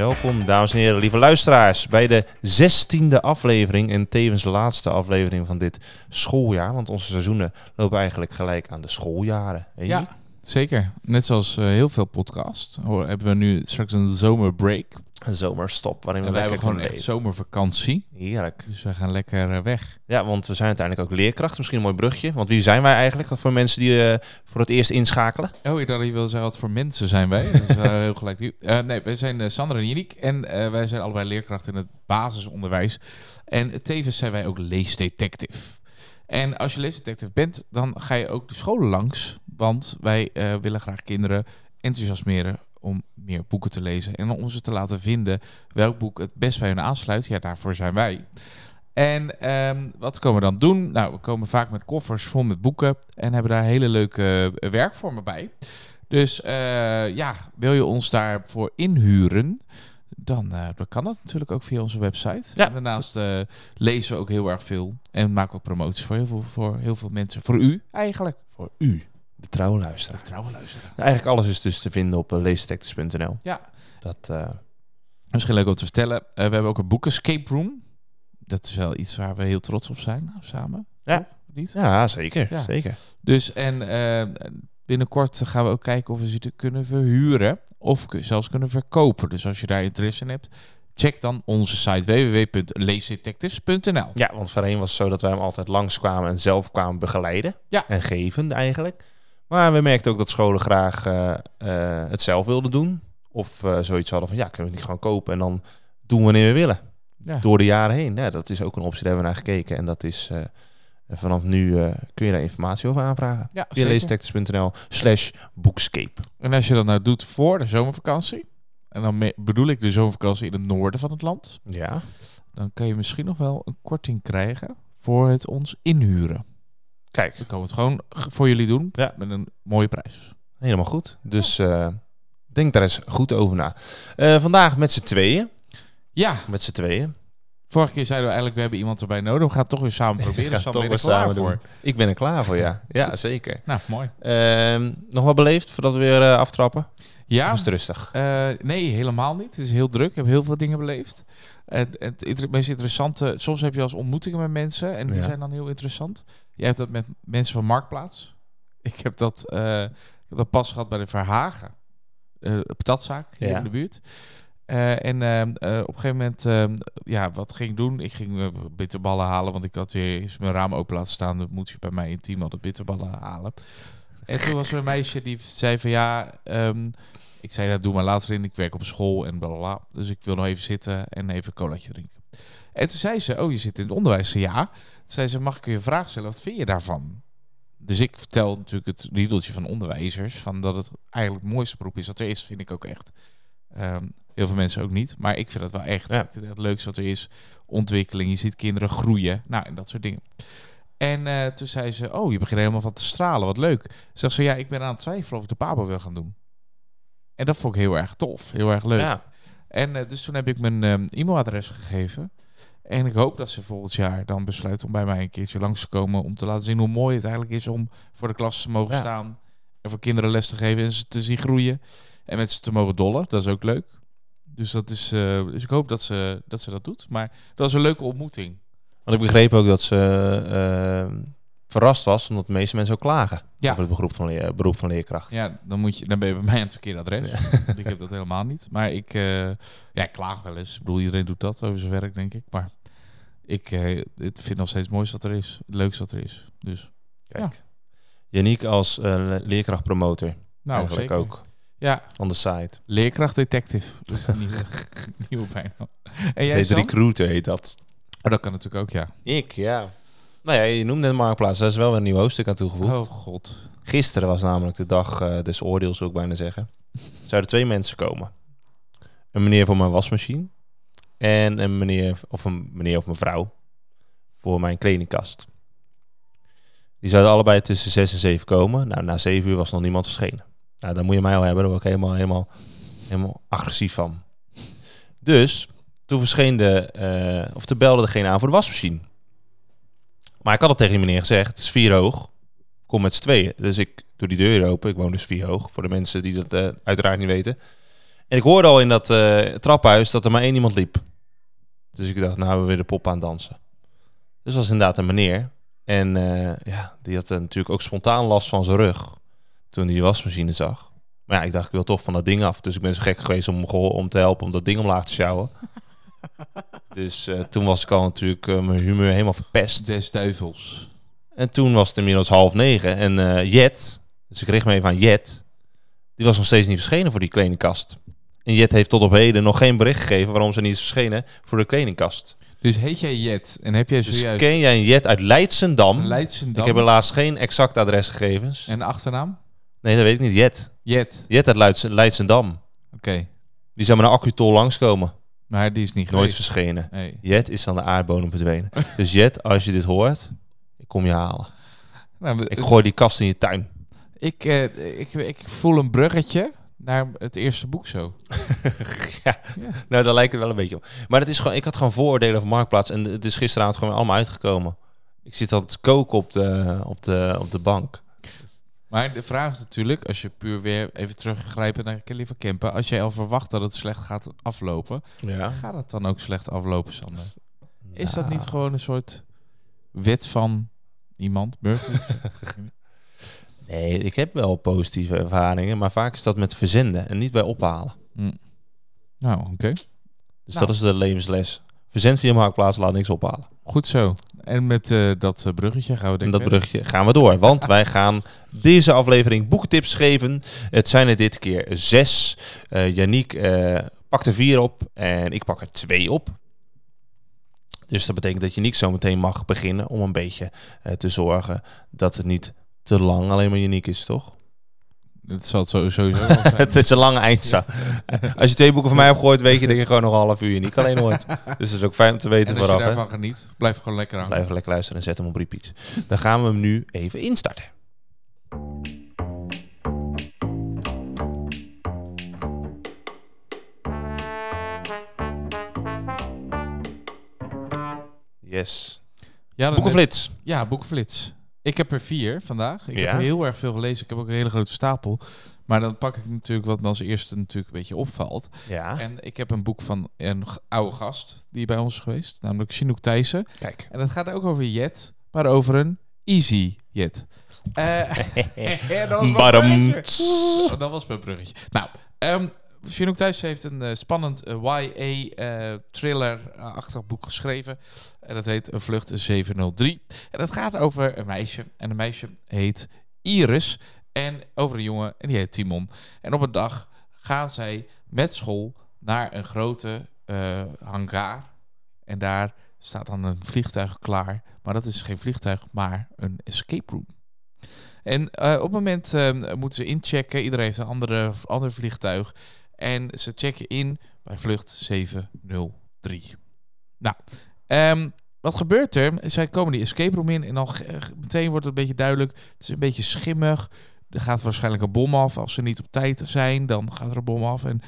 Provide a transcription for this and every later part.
Welkom, dames en heren, lieve luisteraars, bij de zestiende aflevering en tevens de laatste aflevering van dit schooljaar. Want onze seizoenen lopen eigenlijk gelijk aan de schooljaren. Ja, zeker. Net zoals eh, heel veel podcasts hoor, hebben we nu straks een zomerbreak. Een zomerstop waarin we En wij lekker hebben gewoon echt zomervakantie. Heerlijk. Dus we gaan lekker eh, weg. Ja, want we zijn uiteindelijk ook leerkracht. Misschien een mooi brugje. Want wie zijn wij eigenlijk voor mensen die eh, voor het eerst inschakelen? Oh, ik dacht je wilde zeggen wat voor mensen zijn wij. Dat is heel gelijk. nee, wij zijn Sander en Jinek. En wij zijn allebei leerkrachten in het basisonderwijs. En tevens zijn wij ook leesdetective. En als je leesdetective bent, dan ga je ook de scholen langs. Want wij eh, willen graag kinderen enthousiasmeren om meer boeken te lezen. En om ze te laten vinden welk boek het best bij hun aansluit. Ja, daarvoor zijn wij. En ehm, wat komen we dan doen? Nou, we komen vaak met koffers vol met boeken en hebben daar hele leuke eh, werkvormen bij. Dus eh, ja, wil je ons daarvoor inhuren? Dan, kan dat natuurlijk ook via onze website. Ja. En daarnaast lezen we ook heel erg veel. En maken we ook promoties voor heel veel, voor heel veel mensen. Voor u eigenlijk. Voor u, de trouwe luisteraar. Trouwe luisteren. Nou, eigenlijk alles is dus te vinden op uh, leesdetectives.nl. Ja. Dat, eh, Misschien leuk om te vertellen. eh, we hebben ook een boek escape room. Dat is wel iets waar we heel trots op zijn samen. Ja. Toch? Niet? ja, zeker. Ja. zeker. Dus en eh, binnenkort gaan we ook kijken of we ze te kunnen verhuren of zelfs kunnen verkopen. Dus als je daar interesse in hebt, check dan onze site www.leesdetectives.nl. Ja, want voorheen was het zo dat wij hem altijd langskwamen en zelf kwamen begeleiden. Ja. En geven eigenlijk. Maar we merkten ook dat scholen graag eh, eh, het zelf wilden doen. Of eh, zoiets hadden van, ja, kunnen we het niet gewoon kopen en dan doen wanneer we willen. Ja. Door de jaren heen. Ja, dat is ook een optie, daar hebben we naar gekeken. En dat is, vanaf nu kun je daar informatie over aanvragen. Ja, leesdetectives.nl slash boekscape. En als je dat nou doet voor de zomervakantie, en dan bedoel ik de zomervakantie in het noorden van het land, Ja. dan kan je misschien nog wel een korting krijgen voor het ons inhuren. Kijk, Dan kan we het gewoon voor jullie doen Ja. met een mooie prijs. helemaal goed. Dus eh, denk daar eens goed over na. Eh, vandaag met z'n tweeën. Ja, Met z'n tweeën. Vorige keer zeiden we eigenlijk, we hebben iemand erbij nodig. We gaan het toch weer samen proberen. gaan Sander, toch weer er samen voor? Ik ben er klaar voor, ja. Ja, zeker. Nou, mooi. Ehm, nog wat beleefd voordat we weer eh, aftrappen? Ja, is het rustig? Eh, nee, helemaal niet. Het is heel druk. Ik heb heel veel dingen beleefd. En het meest interessante... Soms heb je als ontmoetingen met mensen. En die Ja. zijn dan heel interessant. Jij hebt dat met mensen van Marktplaats. Ik heb dat, eh, ik heb dat pas gehad bij de Verhagen. patatzaak hier Ja. in de buurt. Eh, en ehm, eh, op een gegeven moment, ehm, ja, wat ging ik doen? Ik ging eh, bitterballen halen, want ik had weer eens mijn raam open laten staan. Moet je bij mij in team altijd bitterballen halen. En toen was er een meisje die zei van ja, ehm, ik zei dat doe maar later in. Ik werk op school en bla bla. Dus ik wil nog even zitten en even een drinken. En toen zei ze, oh je zit in het onderwijs. Ja. Toen zei ze, mag ik je een vraag stellen? Wat vind je daarvan? Dus ik vertel natuurlijk het riedeltje van onderwijzers. Van dat het eigenlijk het mooiste beroep is wat er is, vind ik ook echt. Ehm, heel veel mensen ook niet. Maar ik vind dat wel echt. Ja. Ik vind het leukste wat er is. Ontwikkeling, je ziet kinderen groeien. Nou, en dat soort dingen. En eh, toen zei ze, oh, je begint helemaal van te stralen. Wat leuk. Zegt ze, ja, ik ben aan het twijfelen of ik de Pabo wil gaan doen. En dat vond ik heel erg tof. Heel erg leuk. Ja. En eh, dus toen heb ik mijn ehm, e-mailadres gegeven. En ik hoop dat ze volgend jaar dan besluit om bij mij een keertje langs te komen. Om te laten zien hoe mooi het eigenlijk is om voor de klas te mogen Ja. staan. En voor kinderen les te geven en ze te zien groeien. En met ze te mogen dollen. Dat is ook leuk. Dus, dat is, eh, dus ik hoop dat ze, dat ze dat doet. Maar dat was een leuke ontmoeting. Want ik begreep ook dat ze eh, verrast was, omdat de meeste mensen ook klagen Ja. over het beroep van, leer- beroep van leerkracht. Ja, dan, moet je, dan ben je bij mij aan het verkeerde adres. Want ik heb dat helemaal niet. Maar ik, eh, ja, ik klaag wel eens. Ik bedoel, iedereen doet dat over zijn werk, denk ik. Maar ik eh, het vind nog steeds het mooiste wat er is. Het leukste wat er is. Dus, Kijk. Janiek als leerkrachtpromotor nou, eigenlijk zeker. ook Ja, van de site. leerkrachtdetective. Dat is nieuwe bijnaam. En jij, Deze recruiter heet dat. Oh, dat kan natuurlijk ook, ja. Ik, ja. Nou ja, je noemde het Marktplaats. Daar is wel weer een nieuw hoofdstuk aan toegevoegd. Oh, god. Gisteren was namelijk de dag eh, des oordeels, zou ik bijna zeggen. Zouden twee mensen komen. Een meneer voor mijn wasmachine. En een meneer of een meneer of mevrouw voor mijn kledingkast. Die zouden allebei tussen zes en zeven komen. Nou, na zeven uur was nog niemand verschenen. Nou, dan moet je mij al hebben. Daar word ik helemaal, helemaal, helemaal agressief van. Dus toen verscheen de, eh, of te belde degene aan voor de wasmachine. Maar ik had het tegen die meneer gezegd. Het is vier hoog kom met z'n tweeën. Dus ik doe die deur open. Ik woon dus vier hoog. Voor de mensen die dat eh, uiteraard niet weten. En ik hoorde al in dat eh, trappenhuis dat er maar één iemand liep. Dus ik dacht, nou we weer de pop aan dansen. Dus dat was inderdaad een meneer. En ja, die had natuurlijk ook spontaan last van zijn rug. Toen hij die wasmachine zag. Maar ja, ik dacht, ik wil toch van dat ding af. Dus ik ben zo gek geweest om, om te helpen om dat ding omlaag te sjouwen. dus eh, toen was ik al natuurlijk eh, mijn humeur helemaal verpest. Des duivels. En toen was het inmiddels half negen. En eh, Jet, dus ik richt me even aan Jet, die was nog steeds niet verschenen voor die kledingkast. En Jet heeft tot op heden nog geen bericht gegeven waarom ze niet is verschenen voor de kledingkast. Dus heet jij Jet en heb jij Dus zojuist ken jij een Jet uit Leidsendam? Leidsendam Ik heb helaas geen exacte adresgegevens. en achternaam? Nee, dat weet ik niet. Jet. Jet. Jet uit Leids Leidsendam. Oké. Die zou met een accutol langskomen. Maar die is niet Nooit geweest. verschenen. Nee. Jet is aan de aardbodem verdwenen. dus Jet, als je dit hoort, ik kom je halen. Nou, Ik gooi die kast in je tuin. ik, eh, ik, ik voel een bruggetje naar het eerste boek zo. ja, nou daar lijkt het wel een beetje op. Maar het is gewoon, ik had gewoon vooroordelen over Marktplaats en het is gisteravond gewoon allemaal uitgekomen. Ik zit al te koken op de, op de, op de bank. Maar de vraag is natuurlijk, als je puur weer even teruggrijpen naar Kelly van Kempen, als jij al verwacht dat het slecht gaat aflopen, Ja. gaat het dan ook slecht aflopen, Sander? Is dat Nou, niet gewoon een soort wet van iemand, Murphy? Nee, ik heb wel positieve ervaringen, maar vaak is dat met verzenden en niet bij ophalen. nou, oké. Dus Nou. dat is de levensles. Verzend via Marktplaats, laat niks ophalen. Goed zo. En met eh, dat eh, bruggetje gaan we denk En dat brugje gaan we door, want wij gaan deze aflevering boekentips geven. Het zijn er dit keer zes. Yannick eh, pakt er vier op en ik pak er twee op. Dus dat betekent dat Yannick zo meteen mag beginnen om een beetje te zorgen dat het niet te lang alleen maar Yannick is, toch? Het zal het sowieso zijn. het is een lange eindzaam. Als je twee boeken van mij hebt gegooid, weet je dat je gewoon nog een half uur Yannick alleen hoort. Dus dat is ook fijn om te weten En als je vooraf. hè. daarvan geniet, blijf gewoon lekker aan. Blijf lekker luisteren en zet hem op repeat. Dan gaan we hem nu even instarten. Yes. Ja, Boekenflits. Ja, boekenflits. Ik heb er vier vandaag. Ik Ja? heb heel erg veel gelezen. Ik heb ook een hele grote stapel. Maar dan pak ik natuurlijk wat me als eerste natuurlijk een beetje opvalt. Ja. En ik heb een boek van een oude gast die bij ons is geweest. Namelijk Chinook Thijssen. Kijk. En dat gaat ook over Jet, maar over een Easy Jet. Eh, dat was mijn bruggetje. Oeh, Dat was mijn bruggetje. Nou, ehm Chinook Thijssen heeft een eh, spannend YA-thriller-achtig boek geschreven. En dat heet Vlucht 703. En dat gaat over een meisje. En een meisje heet Iris. En over een jongen, en die heet Timon. En op een dag gaan zij met school naar een grote eh, hangar. En daar staat dan een vliegtuig klaar. Maar dat is geen vliegtuig, maar een escape room. En eh, op het moment eh, moeten ze inchecken. Iedereen heeft een andere, ander vliegtuig. En ze checken in bij vlucht 703. Nou, ehm, wat gebeurt er? Zij komen die escape room in en dan ge- meteen wordt het een beetje duidelijk. Het is een beetje schimmig. Er gaat waarschijnlijk een bom af. Als ze niet op tijd zijn, dan gaat er een bom af. En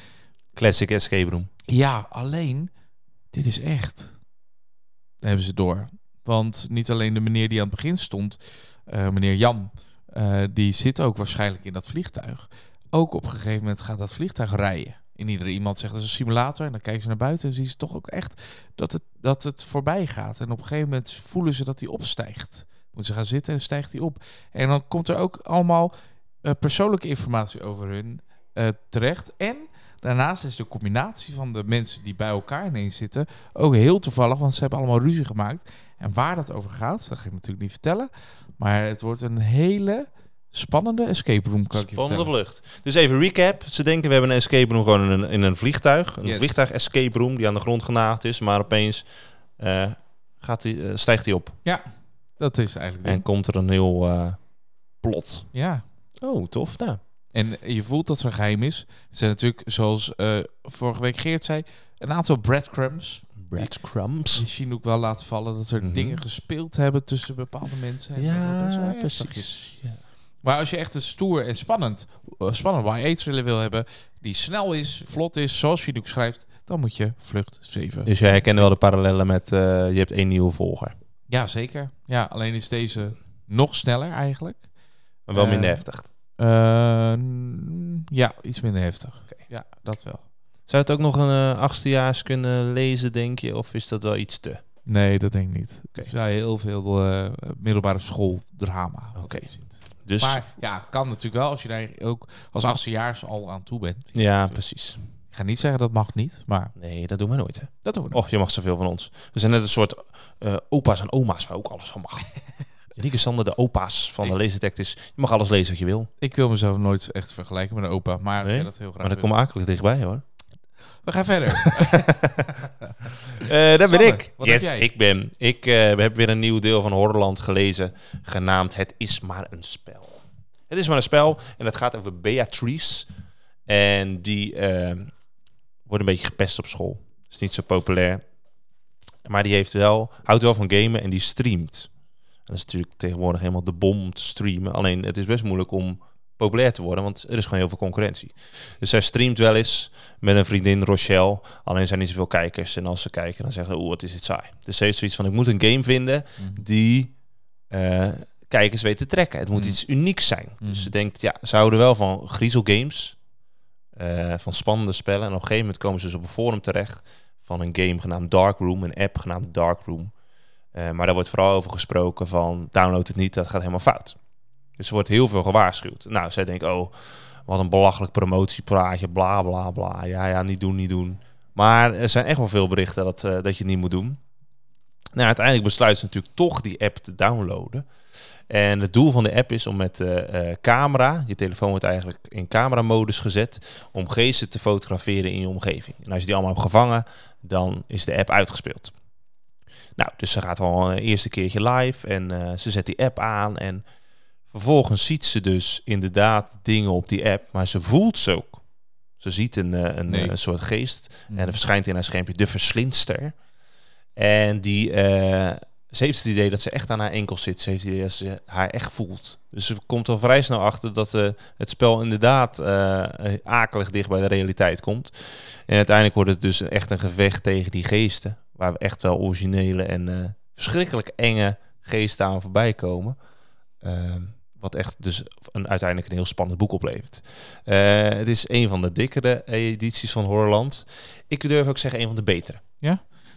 Classic escape room. ja, alleen, dit is echt. Daar hebben ze door. Want niet alleen de meneer die aan het begin stond, eh, meneer Jan, eh, die zit ook waarschijnlijk in dat vliegtuig. Ook op een gegeven moment gaat dat vliegtuig rijden. En ieder iemand zegt dat is een simulator. En dan kijken ze naar buiten en zien ze toch ook echt dat het, dat het voorbij gaat. En op een gegeven moment voelen ze dat hij opstijgt. Moeten ze gaan zitten en stijgt hij op. En dan komt er ook allemaal eh, persoonlijke informatie over hun eh, terecht. En Daarnaast is de combinatie van de mensen die bij elkaar ineens zitten ook heel toevallig, want ze hebben allemaal ruzie gemaakt. En waar dat over gaat, dat ga ik natuurlijk niet vertellen. Maar het wordt een hele spannende escape room, kan ik je Spannende vlucht. Dus even recap. Ze denken we hebben een escape room gewoon in een, in een vliegtuig. Een Yes. vliegtuig escape room die aan de grond genaagd is. Maar opeens eh, gaat die, eh, stijgt hij op. Dat is eigenlijk En komt er een heel eh, plot. Ja. Oh, tof. Nou, En je voelt dat er een geheim is. Er zijn natuurlijk, zoals vorige week Geert zei, een aantal breadcrumbs. breadcrumbs. Die Chinook wel laten vallen dat er Mhm. dingen gespeeld hebben tussen bepaalde mensen. En Ja, precies. Ja. Maar als je echt een stoer en spannend, uh, spannend YA-thriller wil hebben, die snel is, vlot is, zoals Chinook schrijft, dan moet je Vlucht 7. Dus jij herkende wel de parallellen met... eh, je hebt één nieuwe volger. Ja, zeker. Ja, alleen is deze nog sneller eigenlijk. Maar wel Eh, minder heftig. Eh, ja, iets minder heftig. Ja, dat wel. Zou het ook nog een eh, achtstejaars kunnen lezen, denk je? Of is dat wel iets te? Nee, dat denk ik niet. Oké. Er is heel veel eh, middelbare school drama. wat Oké. zit. Dus Maar ja, kan natuurlijk wel als je daar ook als achtstejaars al aan toe bent. ja, precies. Ik ga niet zeggen dat mag niet, maar Nee, dat doen we nooit, hè? dat doen we nog. Och, je mag zoveel van ons. We zijn net een soort eh, opa's en oma's waar ook alles van mag. Rieke Sander, de opa's van de leesdetectives. Je mag alles lezen wat je wil. Ik wil mezelf nooit echt vergelijken met een opa, maar Nee? dat heel graag Maar dat komt akelig dichtbij, hoor. We gaan verder. Eh daar ben ik. wat yes, heb jij? ik ben. Ik eh, heb weer een nieuw deel van Horrorland gelezen, genaamd Het is maar een spel. Het is maar een spel en het gaat over Beatrice. En die eh, wordt een beetje gepest op school. Is niet zo populair. Maar die heeft wel, houdt wel van gamen en die streamt. En dat is natuurlijk tegenwoordig helemaal de bom om te streamen. Alleen het is best moeilijk om populair te worden, want er is gewoon heel veel concurrentie. Dus zij streamt wel eens met een vriendin, Rochelle. Alleen zijn niet zoveel kijkers. En als ze kijken, dan zeggen ze, oeh, wat is dit saai. Dus ze heeft zoiets van, ik moet een game vinden die eh, kijkers weet te trekken. Het moet Mm. iets unieks zijn. Mm. Dus ze denkt, ja, ze houden wel van griezelgames, eh van spannende spellen. En op een gegeven moment komen ze dus op een forum terecht van een game genaamd Darkroom, een app genaamd Darkroom. Eh, maar daar wordt vooral over gesproken van, download het niet, dat gaat helemaal fout. Dus er wordt heel veel gewaarschuwd. Nou, zij denkt, oh, wat een belachelijk promotiepraatje, bla bla bla. Ja, ja, niet doen, niet doen. Maar er zijn echt wel veel berichten dat, eh, dat je het niet moet doen. Nou, uiteindelijk besluit ze natuurlijk toch die app te downloaden. En het doel van de app is om met de eh, camera, je telefoon wordt eigenlijk in cameramodus gezet, om geesten te fotograferen in je omgeving. En als je die allemaal hebt gevangen, dan is de app uitgespeeld. Nou, dus ze gaat al een eerste keertje live en eh, ze zet die app aan en vervolgens ziet ze dus inderdaad dingen op die app, maar ze voelt ze ook. Ze ziet een, eh, een, Nee. een soort geest en er verschijnt in haar schermpje de verslindster. En die, eh, ze heeft het idee dat ze echt aan haar enkel zit. Ze heeft het idee dat ze haar echt voelt. Dus ze komt al vrij snel achter dat eh, het spel inderdaad eh, akelig dicht bij de realiteit komt. En uiteindelijk wordt het dus echt een gevecht tegen die geesten. Waar we echt wel originele en eh, verschrikkelijk enge geesten aan voorbij komen. Ehm, wat echt dus een, uiteindelijk een heel spannend boek oplevert. Eh, het is een van de dikkere edities van Horrorland. Ik durf ook zeggen een van de betere.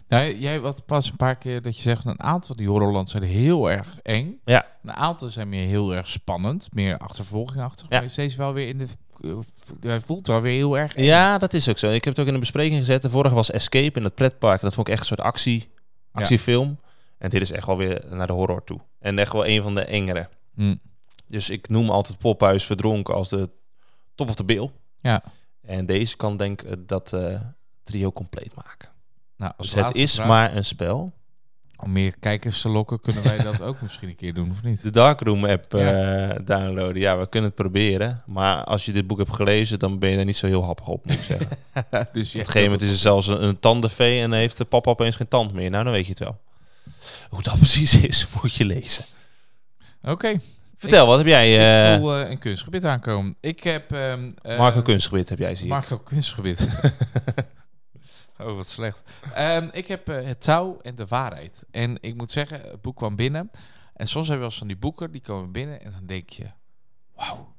Nou, jij wat pas een paar keer dat je zegt, een aantal van die horrorland zijn heel erg eng. Ja. Een aantal zijn meer heel erg spannend, meer achtervolgingachtig. Ja. Maar steeds wel weer in de... eh, Hij voelt wel weer heel erg eng. Ja, dat is ook zo. Ik heb het ook in een bespreking gezet. De vorige was Escape in het pretpark. Dat vond ik echt een soort actie, actiefilm. En dit is echt wel weer naar de horror toe. En echt wel een van de engere. Hm. Dus ik noem altijd Pophuis Verdronken als de top of the bill. Ja. En deze kan denk ik dat eh, trio compleet maken. Nou, als Dus het is vraag, maar een spel. Om meer kijkers te lokken, kunnen wij dat ook misschien een keer doen, of niet? De Darkroom app Ja. eh, downloaden. Ja, we kunnen het proberen. Maar als je dit boek hebt gelezen, dan ben je er niet zo heel happig op, moet ik zeggen. Op dus een gegeven moment is er zelfs een, een tandenvee en heeft de papa opeens geen tand meer. Nou, dan weet je het wel. Hoe dat precies is, moet je lezen. Oké, Vertel, wat heb jij? ik eh voel eh, een kunstgebied aankomen. Ik heb... ehm, eh, Marco Kunstgebied heb jij, zie ik. Marco Kunstgebied. oh, wat slecht. Ehm, ik heb Het Touw en de Waarheid. En ik moet zeggen, het boek kwam binnen. En soms heb je wel eens van die boeken, die komen binnen. En dan denk je, wauw.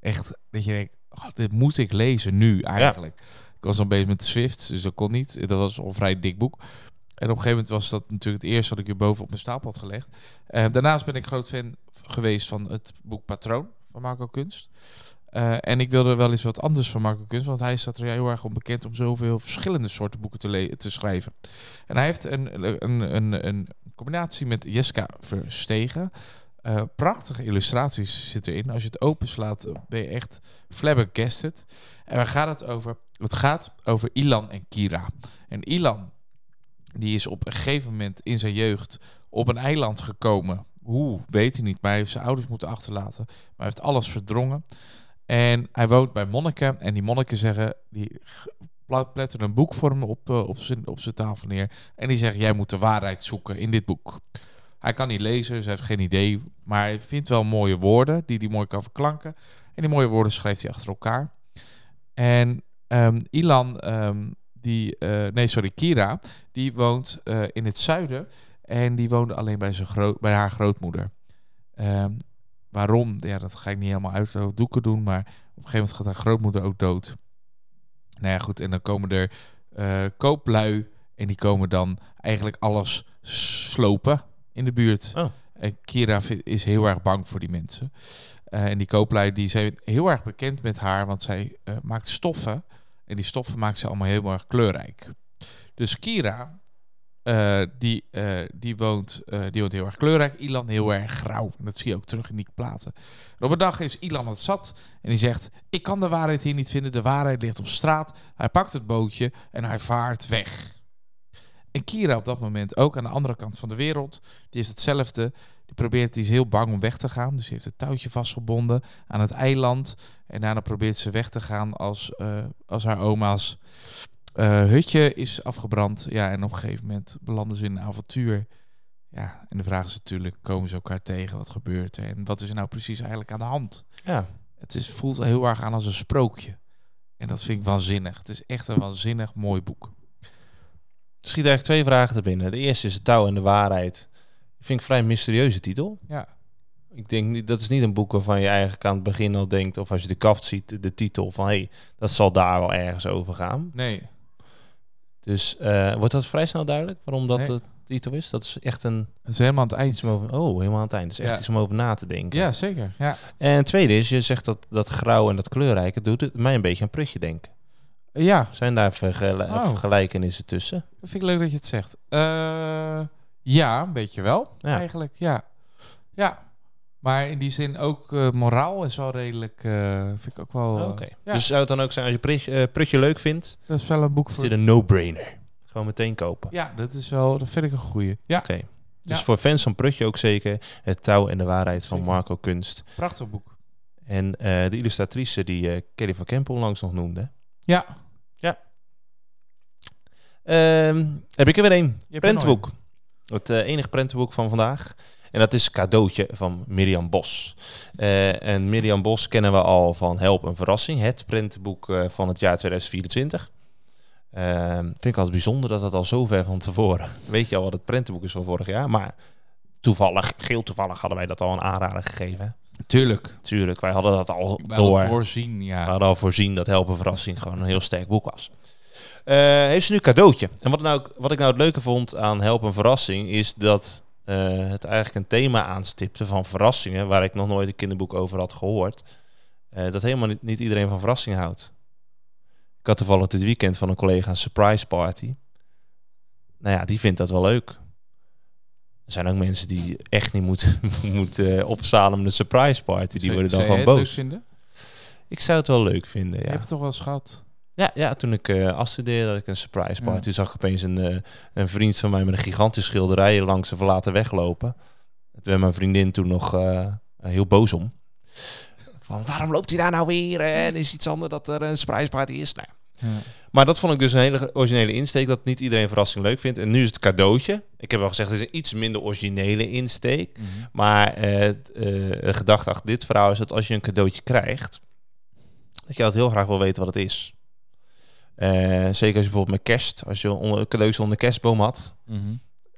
Echt, dat je denkt, oh, dit moet ik lezen nu eigenlijk. Ik was dan bezig met Swift, dus dat kon niet. Dat was al een vrij dik boek. En op een gegeven moment was dat natuurlijk het eerste wat ik hier boven op mijn stapel had gelegd. Eh, daarnaast ben ik groot fan geweest van het boek Patroon van Marco Kunst. Eh, en ik wilde wel eens wat anders van Marco Kunst, want hij staat er heel erg onbekend om zoveel verschillende soorten boeken te, te schrijven. En hij heeft een, een, een, een combinatie met Jessica Verstegen. Eh, prachtige illustraties zitten erin. Als je het openslaat, ben je echt flabbergasted. En waar gaat het over? Het gaat over Ilan en Kira. En Ilan, die is op een gegeven moment in zijn jeugd op een eiland gekomen. Hoe, weet hij niet. Maar hij heeft zijn ouders moeten achterlaten. Maar hij heeft alles verdrongen. En hij woont bij monniken. En die monniken zeggen, die pletten een boek voor hem op, eh, op, zijn, op zijn tafel neer. En die zeggen, jij moet de waarheid zoeken in dit boek. Hij kan niet lezen, dus heeft geen idee. Maar hij vindt wel mooie woorden die hij mooi kan verklanken. En die mooie woorden schrijft hij achter elkaar. En ehm, Ilan, ehm, die, eh, nee sorry, Kira, die woont eh, in het zuiden. En die woonde alleen bij, zijn groot, bij haar grootmoeder. Ehm, waarom? Ja, dat ga ik niet helemaal uit doeken doen. Maar op een gegeven moment gaat haar grootmoeder ook dood. Nou ja, goed. En dan komen er eh, kooplui. En die komen dan eigenlijk alles slopen in de buurt. Oh. En Kira is heel erg bang voor die mensen. En die kooplui die zijn heel erg bekend met haar, want zij maakt stoffen. En die stoffen maakt ze allemaal heel erg kleurrijk. Dus Kira, eh, die, eh, die, woont, eh, die woont heel erg kleurrijk. Ilan heel erg grauw. En dat zie je ook terug in die platen. En op een dag is Ilan het zat en die zegt... Ik kan de waarheid hier niet vinden. De waarheid ligt op straat. Hij pakt het bootje en hij vaart weg. En Kira op dat moment ook aan de andere kant van de wereld. Die is hetzelfde. Die probeert, die is heel bang om weg te gaan. Dus die heeft het touwtje vastgebonden aan het eiland. En daarna probeert ze weg te gaan als, eh, als haar oma's eh, hutje is afgebrand. Ja, en op een gegeven moment belanden ze in een avontuur. Ja, en de vraag is natuurlijk, komen ze elkaar tegen? Wat gebeurt er? En wat is er nou precies eigenlijk aan de hand? Ja. Het is, voelt heel erg aan als een sprookje. En dat vind ik waanzinnig. Het is echt een waanzinnig mooi boek. Er schieten eigenlijk twee vragen te binnen. De eerste is het touw en de waarheid. Ik vind ik vrij mysterieuze titel. Ja. Ik denk niet, dat is niet een boek waarvan je eigenlijk aan het begin al denkt, of als je de kaft ziet, de titel van hé, hey, dat zal daar wel ergens over gaan. Nee. Dus eh, wordt dat vrij snel duidelijk waarom dat Nee. de titel is? Dat is echt een Het is helemaal aan het eind. iets om over. Oh, helemaal aan het eind. Dat is echt Ja. iets om over na te denken. Ja, zeker. Ja. En het tweede is, je zegt dat dat grauw en dat kleurrijke doet het mij een beetje aan Prutje denken. ja, Zijn daar vergel Oh. vergelijkenissen tussen? dat vind ik leuk dat je het zegt. Eh, ja, een beetje wel. Ja. Eigenlijk, ja. Ja. Maar in die zin ook eh, moraal is wel redelijk, eh, vind ik ook wel... eh, Oké. ja. Dus zou het dan ook zijn als je Prutje, Prutje leuk vindt, dat is wel een boek is voor... dit een no-brainer. Gewoon meteen kopen. Ja, dat is wel, dat vind ik een goeie. Ja, Oké. Dus Ja. voor fans van Prutje ook zeker het touw en de waarheid van Zeker. Marco Kunst. prachtig boek. En eh, de illustratrice die eh, Kelly van Kempel langs nog noemde. Ja. Ehm, heb ik er weer een. Er Prentenboek. Het eh, enige prentenboek van vandaag. En dat is Cadeautje van Mirjam Bos. Eh, en Mirjam Bos kennen we al van Help een Verrassing. Het prentenboek eh, van het jaar 2024. Ehm, vind ik altijd bijzonder dat dat al zo ver van tevoren. Weet je al wat het prentenboek is van vorig jaar. Maar toevallig, geel toevallig hadden wij dat al een aanrader gegeven. een. Tuurlijk. Tuurlijk, wij hadden dat al Wel door. voorzien, ja. We hadden al voorzien dat Helpen Verrassing gewoon een heel sterk boek was. Eh, heeft ze nu cadeautje. En wat, nou, wat ik nou het leuke vond aan Helpen Verrassing is dat eh, het eigenlijk een thema aanstipte van verrassingen, waar ik nog nooit een kinderboek over had gehoord. Eh, dat helemaal niet, niet iedereen van verrassingen houdt. Ik had toevallig dit weekend van een collega een surprise party. Nou ja, die vindt dat wel leuk. Er zijn ook mensen die echt niet moeten, moeten eh, opzalen met een surprise party. Die Zou- worden dan gewoon boos. vinden? Ik zou het wel leuk vinden, Je ja. hebt het toch wel eens gehad? Ja, ja toen ik eh afstudeerde, had ik een surprise party. Ja. Toen zag ik opeens een, eh, een vriend van mij met een gigantische schilderij langs een verlaten weg lopen. Toen werd mijn vriendin toen nog eh, heel boos om. Van, waarom loopt hij daar nou weer? En is iets anders dat er een surprise party is? Nou, ja. Maar dat vond ik dus een hele originele insteek, dat niet iedereen verrassing leuk vindt. En nu is het cadeautje. Ik heb wel gezegd, het is een iets minder originele insteek. Mhm. Maar het, de gedachte achter dit verhaal is dat als je een cadeautje krijgt, dat je altijd heel graag wil weten wat het is. Eh, zeker als je bijvoorbeeld met kerst, als je onder, een cadeautje onder de kerstboom had, Mhm.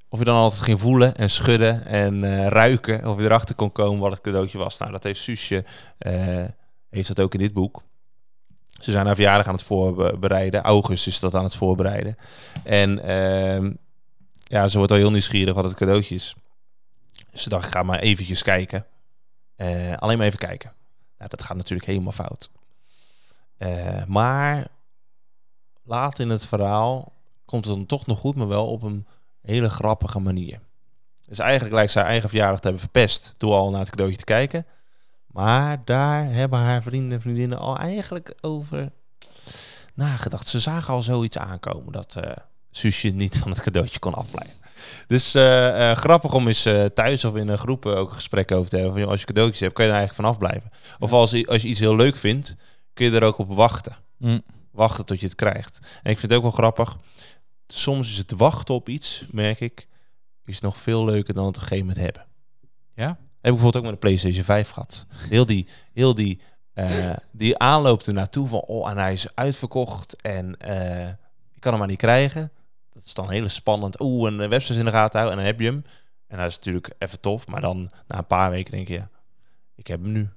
of je dan altijd ging voelen en schudden en eh, ruiken, of je erachter kon komen wat het cadeautje was. Nou, dat heeft Suusje, eh, heeft dat ook in dit boek. Ze zijn haar verjaardag aan het voorbereiden. August is dat aan het voorbereiden. En ehm, ja, ze wordt al heel nieuwsgierig wat het cadeautje is. Ze dacht, ik ga maar eventjes kijken. Alleen maar even kijken. Nou, dat gaat natuurlijk helemaal fout. Maar later in het verhaal komt het dan toch nog goed, maar wel op een hele grappige manier. Dus eigenlijk lijkt ze haar eigen verjaardag te hebben verpest door al naar het cadeautje te kijken. Maar daar hebben haar vrienden en vriendinnen al eigenlijk over nagedacht. Ze zagen al zoiets aankomen dat Suusje niet van het cadeautje kon afblijven. Dus eh, eh, grappig om eens thuis of in een groep ook een gesprek over te hebben. Van, joh, als je cadeautjes hebt, kan je er eigenlijk van afblijven. Of Ja. als, je- als je iets heel leuk vindt, kun je er ook op wachten. Mm. Wachten tot je het krijgt. En ik vind het ook wel grappig. Soms is het wachten op iets, merk ik, is nog veel leuker dan het op een gegeven moment hebben. Ja? Heb ik bijvoorbeeld ook met de PlayStation 5 gehad. Heel die, heel die, eh, die aanloop er naartoe van, oh, en hij is uitverkocht en eh, ik kan hem maar niet krijgen. Dat is dan heel spannend. Oeh, een website in de gaten houden en dan heb je hem. En dat is natuurlijk even tof, maar dan na een paar weken denk je, ik heb hem nu.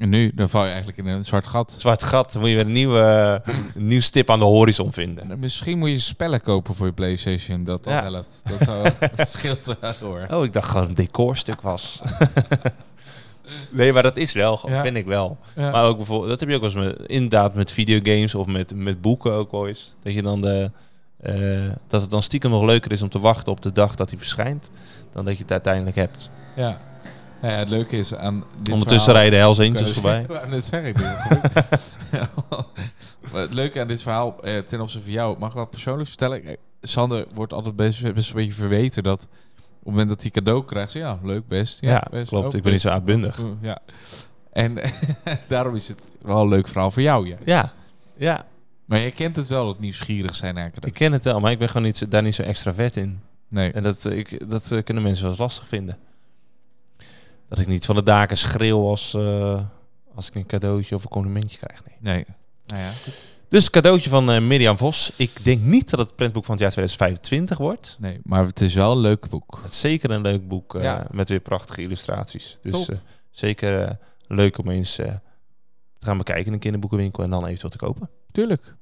En nu, dan val je eigenlijk in een zwart gat. Zwart gat, dan moet je weer een nieuwe, een nieuw stip aan de horizon vinden. En Misschien moet je spellen kopen voor je PlayStation. Dat Ja. helpt. Dat, zou, dat scheelt wel hoor. Oh, ik dacht gewoon een decorstuk was. nee, maar dat is wel, Ja. vind ik wel. Ja. Maar ook bijvoorbeeld, dat heb je ook wel eens met, inderdaad met videogames of met, met boeken ook wel eens. Dat je dan de, eh, dat het dan stiekem nog leuker is om te wachten op de dag dat hij verschijnt, dan dat je het uiteindelijk hebt. Ja. Nou ja, het leuke is aan dit Ondertussen verhaal... rijden Hells Angels Ja, voorbij. Dat zeg ik niet. Maar het leuke aan dit verhaal, eh, ten opzichte van jou, mag ik wat persoonlijk vertellen? Eh, Sander wordt altijd best, best een beetje verweten dat op het moment dat hij cadeau krijgt, ja, leuk, best. Ja, Ja, best, klopt. ook Ik ben niet best. zo uitbundig. Uh, Ja. En daarom is het wel een leuk verhaal voor jou, ja. Ja, ja. Maar je kent het wel, dat nieuwsgierig zijn naar cadeau. Ik ken het wel, maar ik ben gewoon niet, zo- daar niet zo extravert in. Nee. En dat, eh, ik, dat eh, kunnen mensen wel eens lastig vinden. Dat ik niet van de daken schreeuw als, eh, als ik een cadeautje of een complimentje krijg. Nee. Nee. Nou ja, goed. Dus cadeautje van eh, Mirjam Vos. Ik denk niet dat het printboek van het jaar 2025 wordt. Nee, maar het is wel een leuk boek. Het is zeker een leuk boek eh, Ja. met weer prachtige illustraties. Dus zeker leuk om eens te gaan bekijken in een kinderboekenwinkel en dan eventueel te kopen. Tuurlijk.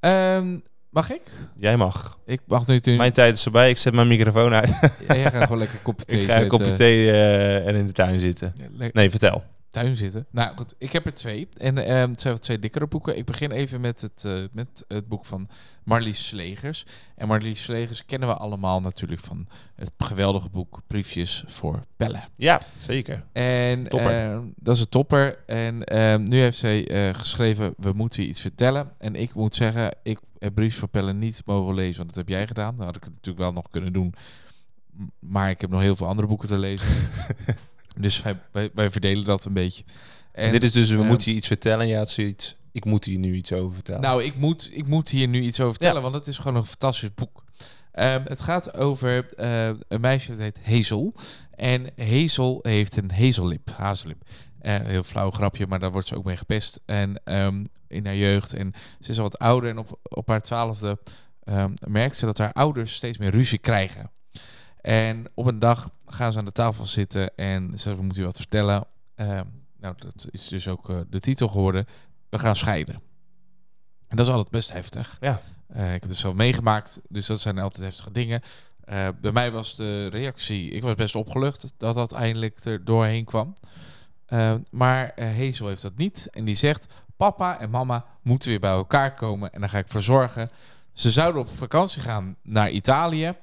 Ehm, mag ik? Jij mag. Ik mag nu... nu Mijn tijd is voorbij. Ik zet mijn microfoon uit. Ja, jij gaat gewoon lekker een kopje thee ik ga een kopje thee eh, en in de tuin zitten. Ja, Nee, vertel. Tuin zitten. Nou goed, ik heb er twee. En ehm, het zijn twee dikkere boeken. Ik begin even met het, eh, met het boek van Marlies Slegers. En Marlies Slegers kennen we allemaal natuurlijk van het geweldige boek Briefjes voor Pellen. Ja, zeker. En ehm, dat is een topper. En ehm, nu heeft zij eh, geschreven, we moeten iets vertellen. En ik moet zeggen, ik heb Briefjes voor Pellen niet mogen lezen, want dat heb jij gedaan. Dat had ik natuurlijk wel nog kunnen doen. Maar ik heb nog heel veel andere boeken te lezen. dus wij, wij, wij verdelen dat een beetje. En, Dit is dus, we ehm, moeten je iets vertellen. En je had zoiets, ik moet hier nu iets over vertellen. Nou, ik moet, ik moet hier nu iets over vertellen, want het is gewoon een fantastisch boek. Ehm, het gaat over eh, een meisje dat heet Hazel. En Hazel heeft een hazellip, hazellip. Eh, heel flauw grapje, maar daar wordt ze ook mee gepest. En ehm, in haar jeugd. En ze is al wat ouder. En op, op haar twaalfde merkt ze dat haar ouders steeds meer ruzie krijgen. En op een dag gaan ze aan de tafel zitten en ze zeggen, we moeten u wat vertellen. Ehm, nou, dat is dus ook eh, de titel geworden. We gaan scheiden. En dat is altijd best heftig. Ja. Eh, ik heb het zelf meegemaakt, dus dat zijn altijd heftige dingen. Eh, bij mij was de reactie, ik was best opgelucht dat dat eindelijk er doorheen kwam. Eh, maar Hazel heeft dat niet en die zegt, papa en mama moeten weer bij elkaar komen en daar ga ik voor zorgen. Ze zouden op vakantie gaan naar Italië,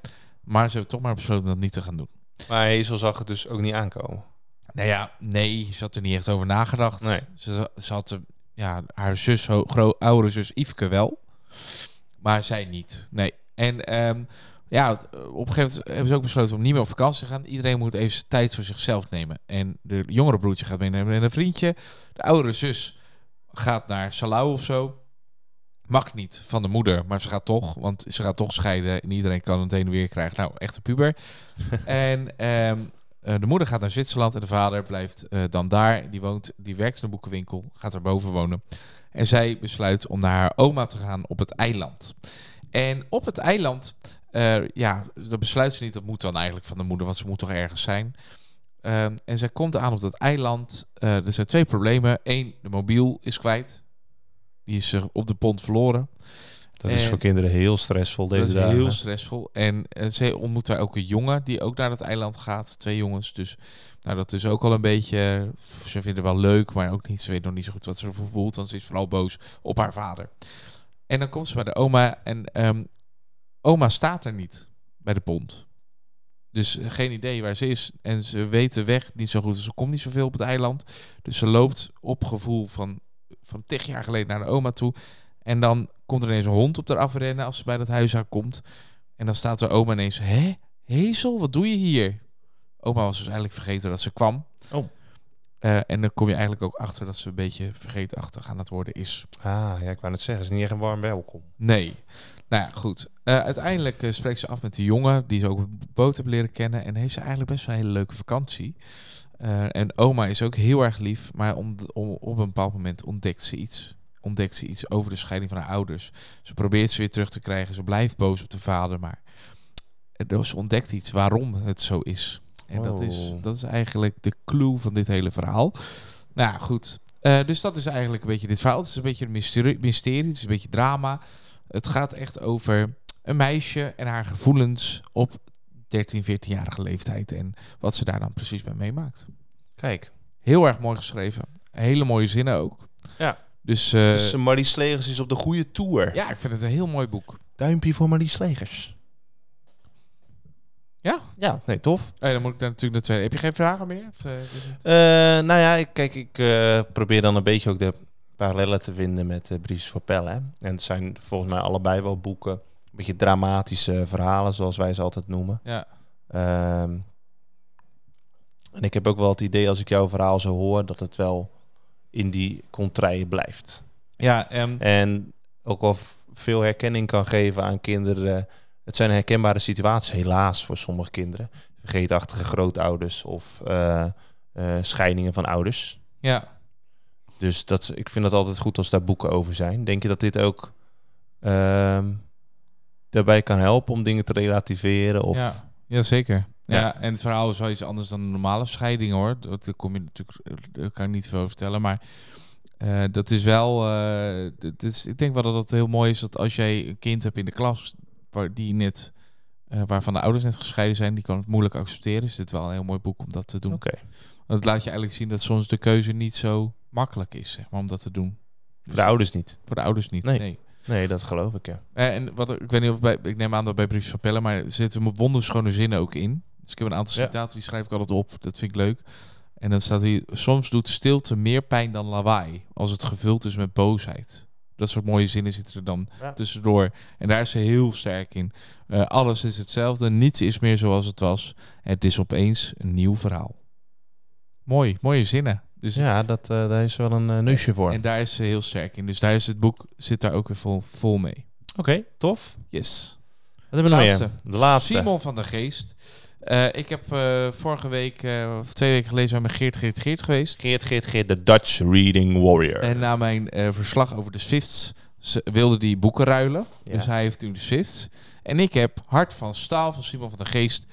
maar ze hebben toch maar besloten dat niet te gaan doen. Maar Hazel zag het dus ook niet aankomen. Nou ja, nee, ze had er niet echt over nagedacht. Nee. Ze, ze had ja, haar zus, ho- gro- oudere zus Yveske wel. Maar zij niet. Nee. En ehm, ja, het- op een gegeven moment hebben ze ook besloten om niet meer op vakantie te gaan. Iedereen moet even tijd voor zichzelf nemen. En de jongere broertje gaat meenemen met een vriendje. De oudere zus gaat naar Salau of zo. Mag niet van de moeder, maar ze gaat toch. Want ze gaat toch scheiden en iedereen kan het heen en weer krijgen. Nou, echte puber. en ehm, eh, de moeder gaat naar Zwitserland en de vader blijft eh, dan daar. Die, woont, die werkt in een boekenwinkel, gaat er boven wonen. En zij besluit om naar haar oma te gaan op het eiland. En op het eiland, eh, ja, dat besluit ze niet. Dat moet dan eigenlijk van de moeder, want ze moet toch ergens zijn. Ehm, en zij komt aan op dat eiland. Er zijn twee problemen. Eén, de mobiel is kwijt. Die is eh, op de pont verloren. Dat is Eh, voor kinderen heel stressvol deze Dat is dagen. heel stressvol. En eh, ze ontmoet daar ook een jongen die ook naar het eiland gaat. Twee jongens. Dus nou, dat is ook al een beetje... Ze vinden het wel leuk, maar ook niet. Ze weet nog niet zo goed wat ze ervoor voelt. Want ze is vooral boos op haar vader. En dan komt ze bij de oma. En ehm, oma staat er niet bij de pont. Dus eh, geen idee waar ze is. En ze weet de weg niet zo goed. Dus ze komt niet zoveel op het eiland. Dus ze loopt op gevoel van, van tig jaar geleden naar de oma toe. En dan komt er ineens een hond op haar afrennen als ze bij dat huis aankomt. En dan staat de oma ineens... Hé, Hazel, wat doe je hier? Oma was dus eigenlijk vergeten dat ze kwam. Oh. Eh, en dan kom je eigenlijk ook achter dat ze een beetje vergeetachtig aan het worden is. Ah, ja, ik wou net zeggen, het is niet echt een warm welkom. Nee. Nou ja, goed. Eh, uiteindelijk eh, spreekt ze af met die jongen, die ze ook de boot hebben leren kennen. En heeft ze eigenlijk best wel een hele leuke vakantie. Eh, en oma is ook heel erg lief, maar om, om- op een bepaald moment ontdekt ze iets. Ontdekt ze iets over de scheiding van haar ouders. Ze probeert ze weer terug te krijgen. Ze blijft boos op de vader, maar ze ontdekt iets waarom het zo is. En dat, is, Oh. dat is eigenlijk de clue van dit hele verhaal. Nou ja, goed. Eh, dus dat is eigenlijk een beetje dit verhaal. Het is een beetje een mysterie, mysterie, het is een beetje drama. Het gaat echt over een meisje en haar gevoelens op 13, 14-jarige leeftijd. En wat ze daar dan precies bij meemaakt. Kijk. Heel erg mooi geschreven. Hele mooie zinnen ook. Ja. Dus, eh, dus uh, Marlies Slegers is op de goede tour. ja, ik vind het een heel mooi boek. Duimpje voor Marlies Slegers. Ja? Ja, nee, tof. Eh, dan moet ik dan natuurlijk naar twee. Heb je geen vragen meer? Of, eh, Eh, nou ja, ik, kijk, ik eh, probeer dan een beetje ook de parallellen te vinden met uh, Briefs voor Pellen. hè. En het zijn volgens mij allebei wel boeken. Beetje dramatische verhalen, zoals wij ze altijd noemen. ja. Ehm, en ik heb ook wel het idee, als ik jouw verhaal zo hoor, dat het wel in die contraien blijft. Ja, ehm, En ook al veel herkenning kan geven aan kinderen. Het zijn herkenbare situaties, helaas, voor sommige kinderen. Vergeetachtige grootouders of eh, scheidingen van ouders. ja. Dus dat, ik vind het altijd goed als daar boeken over zijn. Denk je dat dit ook ehm, daarbij kan helpen om dingen te relativeren? Of, Ja, ja zeker. Ja. Ja. en het verhaal is wel iets anders dan een normale scheiding hoor. Dat kom je natuurlijk, daar kan ik niet veel over vertellen. Maar eh, dat is wel. eh, het is, ik denk wel dat het heel mooi is dat als jij een kind hebt in de klas waar die net. eh, waarvan de ouders net gescheiden zijn, die kan het moeilijk accepteren. Is dit wel een heel mooi boek om dat te doen. Oké. Want het laat je eigenlijk zien dat soms de keuze niet zo makkelijk is, zeg maar, om dat te doen. Voor de ouders niet. Voor de ouders niet. Nee. nee. Nee, dat geloof ik, ja. Eh, en wat ik weet niet of bij, ik neem aan dat bij Briefs van Pellen, maar er zitten me wonderschone zinnen ook in. Dus ik heb een aantal Ja. citaten, die schrijf ik altijd op. Dat vind ik leuk. En dan staat hier, soms doet stilte meer pijn dan lawaai, als het gevuld is met boosheid. Dat soort mooie zinnen zitten er dan Ja. tussendoor. En daar is ze heel sterk in. Eh, alles is hetzelfde, niets is meer zoals het was. Het is opeens een nieuw verhaal. Mooi, mooie zinnen. Dus Ja, dat, eh, daar is wel een eh, neusje voor. En daar is ze heel sterk in. Dus daar is het boek, zit daar ook weer vol, vol mee. Oké, tof. Yes. Wat hebben we nog meer? De laatste. Simon van der Geest. Eh, ik heb vorige week, of twee weken geleden, zijn met Geert, Geert, Geert geweest. Geert, Geert, Geert, de Dutch Reading Warrior. En na mijn verslag over de Swifts wilde die boeken ruilen. Ja. Dus hij heeft nu de Swifts. En ik heb Hart van Staal van Simon van der Geest.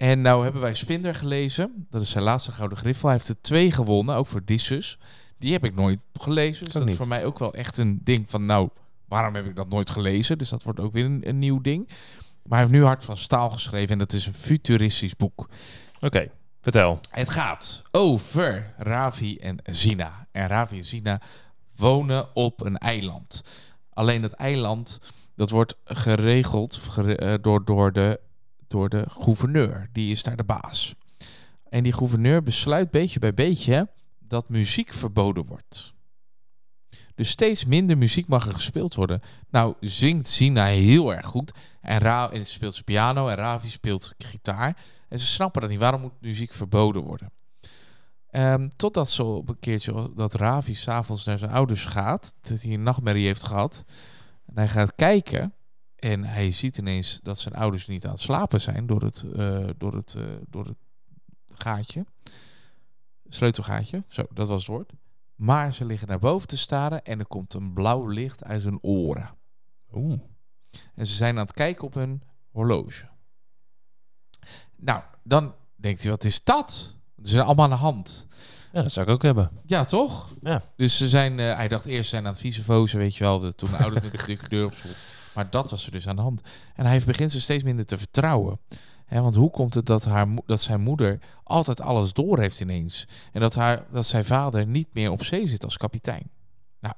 En nou hebben wij Spinder gelezen. Dat is zijn laatste gouden griffel. Hij heeft er twee gewonnen, ook voor Dissus. Die heb ik nooit gelezen. Dus dat is voor mij ook wel echt een ding van... nou, waarom heb ik dat nooit gelezen? Dus dat wordt ook weer een, een nieuw ding. Maar hij heeft nu Hart van Staal geschreven. En dat is een futuristisch boek. Oké, vertel. Het gaat over Ravi en Zina. En Ravi en Zina wonen op een eiland. Alleen dat eiland, dat wordt geregeld eh, door, door, de, door de gouverneur. Die is daar de baas. En die gouverneur besluit beetje bij beetje dat muziek verboden wordt. Dus steeds minder muziek mag er gespeeld worden. Nou zingt Zina heel erg goed. En, Ra en speelt ze piano en Ravi speelt gitaar. En ze snappen dat niet. Waarom moet muziek verboden worden? Ehm, totdat ze op een keertje dat Ravi s'avonds naar zijn ouders gaat. Dat hij een nachtmerrie heeft gehad. En hij gaat kijken. En hij ziet ineens dat zijn ouders niet aan het slapen zijn door het, eh, door het, eh, door het gaatje. Sleutelgaatje, zo, dat was het woord. Maar ze liggen naar boven te staren en er komt een blauw licht uit hun oren. Oeh. En ze zijn aan het kijken op hun horloge. Nou, dan denkt hij, wat is dat? Ze zijn allemaal aan de hand. Ja, dat zou ik ook hebben. Ja, toch? Ja. Dus ze zijn, eh, hij dacht eerst zijn aan het viezevozen, weet je wel, de, toen de ouders met de deur op slot. Maar dat was er dus aan de hand. En hij begint ze steeds minder te vertrouwen. Want hoe komt het dat, haar, dat zijn moeder altijd alles door heeft ineens? En dat, haar, dat zijn vader niet meer op zee zit als kapitein? Nou,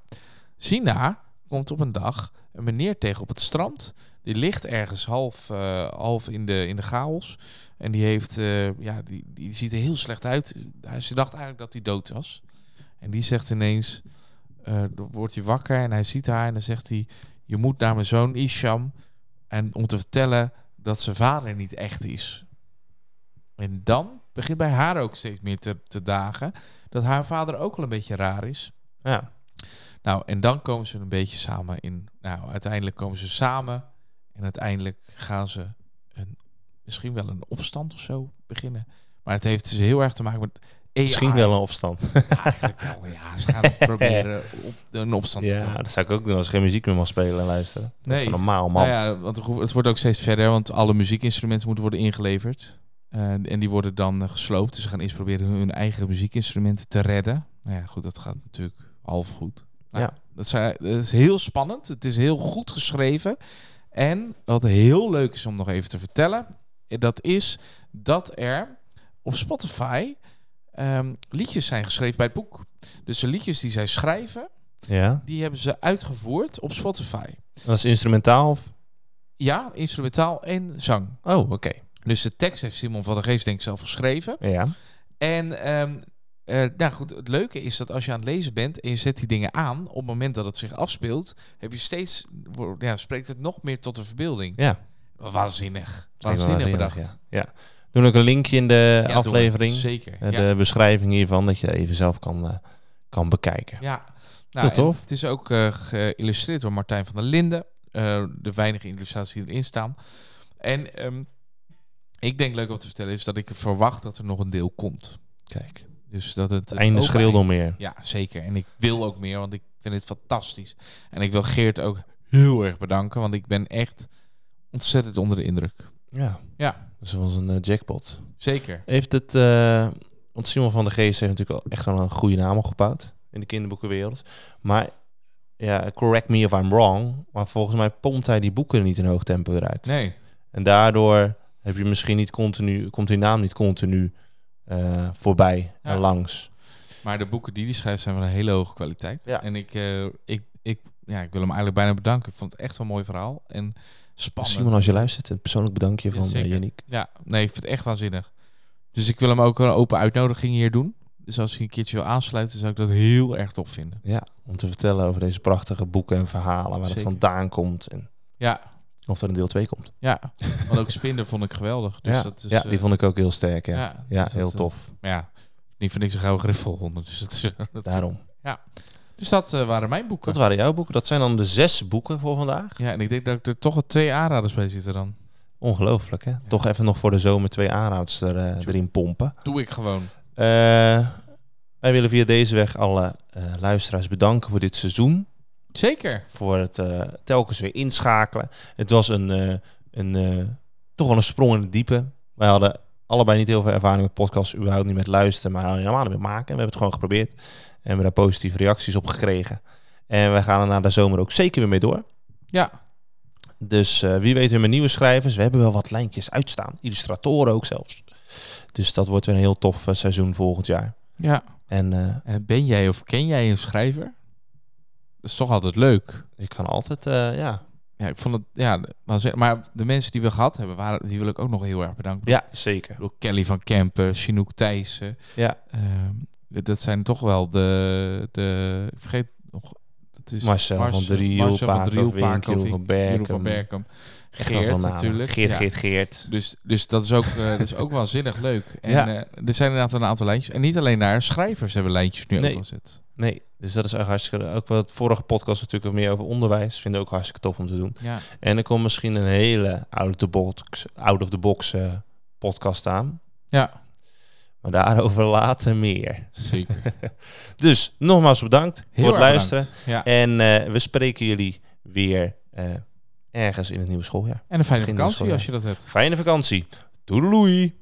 Sina komt op een dag een meneer tegen op het strand. Die ligt ergens half, eh, half in, de, in de chaos. En die, heeft, eh, ja, die, die ziet er heel slecht uit. Ze dacht eigenlijk dat hij dood was. En die zegt ineens, eh, dan wordt hij wakker en hij ziet haar en dan zegt hij... Je moet naar mijn zoon Isham en om te vertellen dat zijn vader niet echt is. En dan begint bij haar ook steeds meer te, te dagen dat haar vader ook wel een beetje raar is. Ja. Nou, en dan komen ze een beetje samen in. Nou, uiteindelijk komen ze samen. En uiteindelijk gaan ze een, misschien wel een opstand of zo beginnen. Maar het heeft dus heel erg te maken met. AI. Misschien wel een opstand. Eigenlijk wel, ja. Ze gaan proberen op, een opstand te ja, komen. dat zou ik ook doen als ik geen muziek meer mag spelen en luisteren. Nee. Normaal, man. Nou ja, want het wordt ook steeds verder, want alle muziekinstrumenten moeten worden ingeleverd. Eh, en die worden dan eh, gesloopt. Dus ze gaan eerst proberen hun eigen muziekinstrumenten te redden. Nou ja, goed, dat gaat natuurlijk half goed. Nou, Ja. Dat, zijn, dat is heel spannend. Het is heel goed geschreven. En wat heel leuk is om nog even te vertellen, eh, dat is dat er op Spotify ehm, liedjes zijn geschreven bij het boek. Dus de liedjes die zij schrijven, Ja. die hebben ze uitgevoerd op Spotify. Dat is instrumentaal of... Ja, instrumentaal en zang. Oh, oké. Dus de tekst heeft Simon van der Geest denk ik zelf geschreven. Ja. En ehm, eh, nou goed, het leuke is dat als je aan het lezen bent en je zet die dingen aan, op het moment dat het zich afspeelt, heb je steeds, ja, spreekt het nog meer tot de verbeelding. Ja. Waanzinnig. Waanzinnig waanzinnig, bedacht. Ja. ja. Doen ook een linkje in de Ja, aflevering. Zeker. eh, ja. De beschrijving hiervan, dat je even zelf kan, eh, kan bekijken. ja. Nou, tof. Het is ook eh, geïllustreerd door Martijn van der Linden. De weinige illustraties die erin staan. En ehm, ik denk leuk om te vertellen is dat ik verwacht dat er nog een deel komt. Kijk. Dus dat het, Het einde schreeuwt nog meer. Ja, zeker. En ik wil ook meer, want ik vind het fantastisch. En ik wil Geert ook heel erg bedanken, want ik ben echt ontzettend onder de indruk. Ja. Ja, Dat was een eh, jackpot. zeker. Heeft het... eh, want Simon van der Geest heeft natuurlijk al echt wel een goede naam opgebouwd in de kinderboekenwereld. Maar ja, correct me if I'm wrong, maar volgens mij pompt hij die boeken niet in hoog tempo eruit. Nee, En daardoor heb je misschien niet continu, komt die naam niet continu eh, voorbij Ja. en langs. maar de boeken die hij schrijft zijn van een hele hoge kwaliteit. Ja. En ik, ik, ik, ja, ik wil hem eigenlijk bijna bedanken. Ik vond het echt wel een mooi verhaal. En spannend. Simon, als je luistert, een persoonlijk bedankje Ja, van uh, Yannick. Ja, nee, ik vind het echt waanzinnig. Dus ik wil hem ook een open uitnodiging hier doen. Dus als hij een keertje wil aansluiten, zou ik dat heel erg tof vinden. Ja, om te vertellen over deze prachtige boeken en verhalen, waar het Zeker. vandaan komt en Ja, of er een deel 2 komt. ja. Want ook Spinder vond ik geweldig. Dus ja, dat is, ja, die eh, vond ik ook heel sterk. Ja, ja, ja, dus heel dat, eh, tof. Ja, niet vind ik zo gauw griffelhonden. Dus, dat, is- dat, Daarom. Dus dat eh, waren mijn boeken. Dat waren jouw boeken. Dat zijn dan de zes boeken voor vandaag. Ja, en ik denk dat ik er toch wel twee aanraders bij zitten dan. Ongelooflijk, hè? Toch even nog voor de zomer twee aanhouders er, eh, erin pompen. Doe ik gewoon. Eh, wij willen via deze weg alle luisteraars bedanken voor dit seizoen. Zeker. Voor het telkens weer inschakelen. Het was een, een, toch wel een sprong in het diepe. Wij hadden allebei niet heel veel ervaring met podcasts, überhaupt niet met luisteren, maar helemaal niet met maken. We hebben het gewoon geprobeerd en we hebben daar positieve reacties op gekregen. En we gaan er na de zomer ook zeker weer mee door. Ja, Dus eh, wie weet weer met nieuwe schrijvers. We hebben wel wat lijntjes uitstaan. Illustratoren ook zelfs. Dus dat wordt weer een heel tof eh, seizoen volgend jaar. ja. En eh, En ben jij of ken jij een schrijver? Dat is toch altijd leuk. ik kan altijd, ja. Ja, ik vond het, ja, maar de mensen die we gehad hebben, waren, die wil ik ook nog heel erg bedanken. Ja, zeker. Kelly van Kempen, Chinook Thijssen. Ja, Ehm, dat zijn toch wel de, de ik vergeet nog, het is Marcel van Marcel- Driel, Marcel van Driel, Paco van Berkem. Van wel Geert natuurlijk. Geert, Ja. Geert, Geert. Dus, dus dat is ook, eh, dat is ook waanzinnig leuk. En Ja. eh, er zijn inderdaad een aantal lijntjes. En niet alleen daar, schrijvers hebben lijntjes nu Nee. ook al zet. Nee, dus dat is echt hartstikke... Ook wat het vorige podcast natuurlijk meer over onderwijs. Vinden we ook hartstikke tof om te doen. Ja, En er komt misschien een hele out-of-the-box out of the box, eh, podcast aan. ja Maar daarover later meer. zeker. Dus nogmaals bedankt Heel voor het luisteren. Ja. En eh, we spreken jullie weer eh, ergens in het nieuwe schooljaar. En een fijne Begin vakantie als je dat hebt. Fijne vakantie. Doei.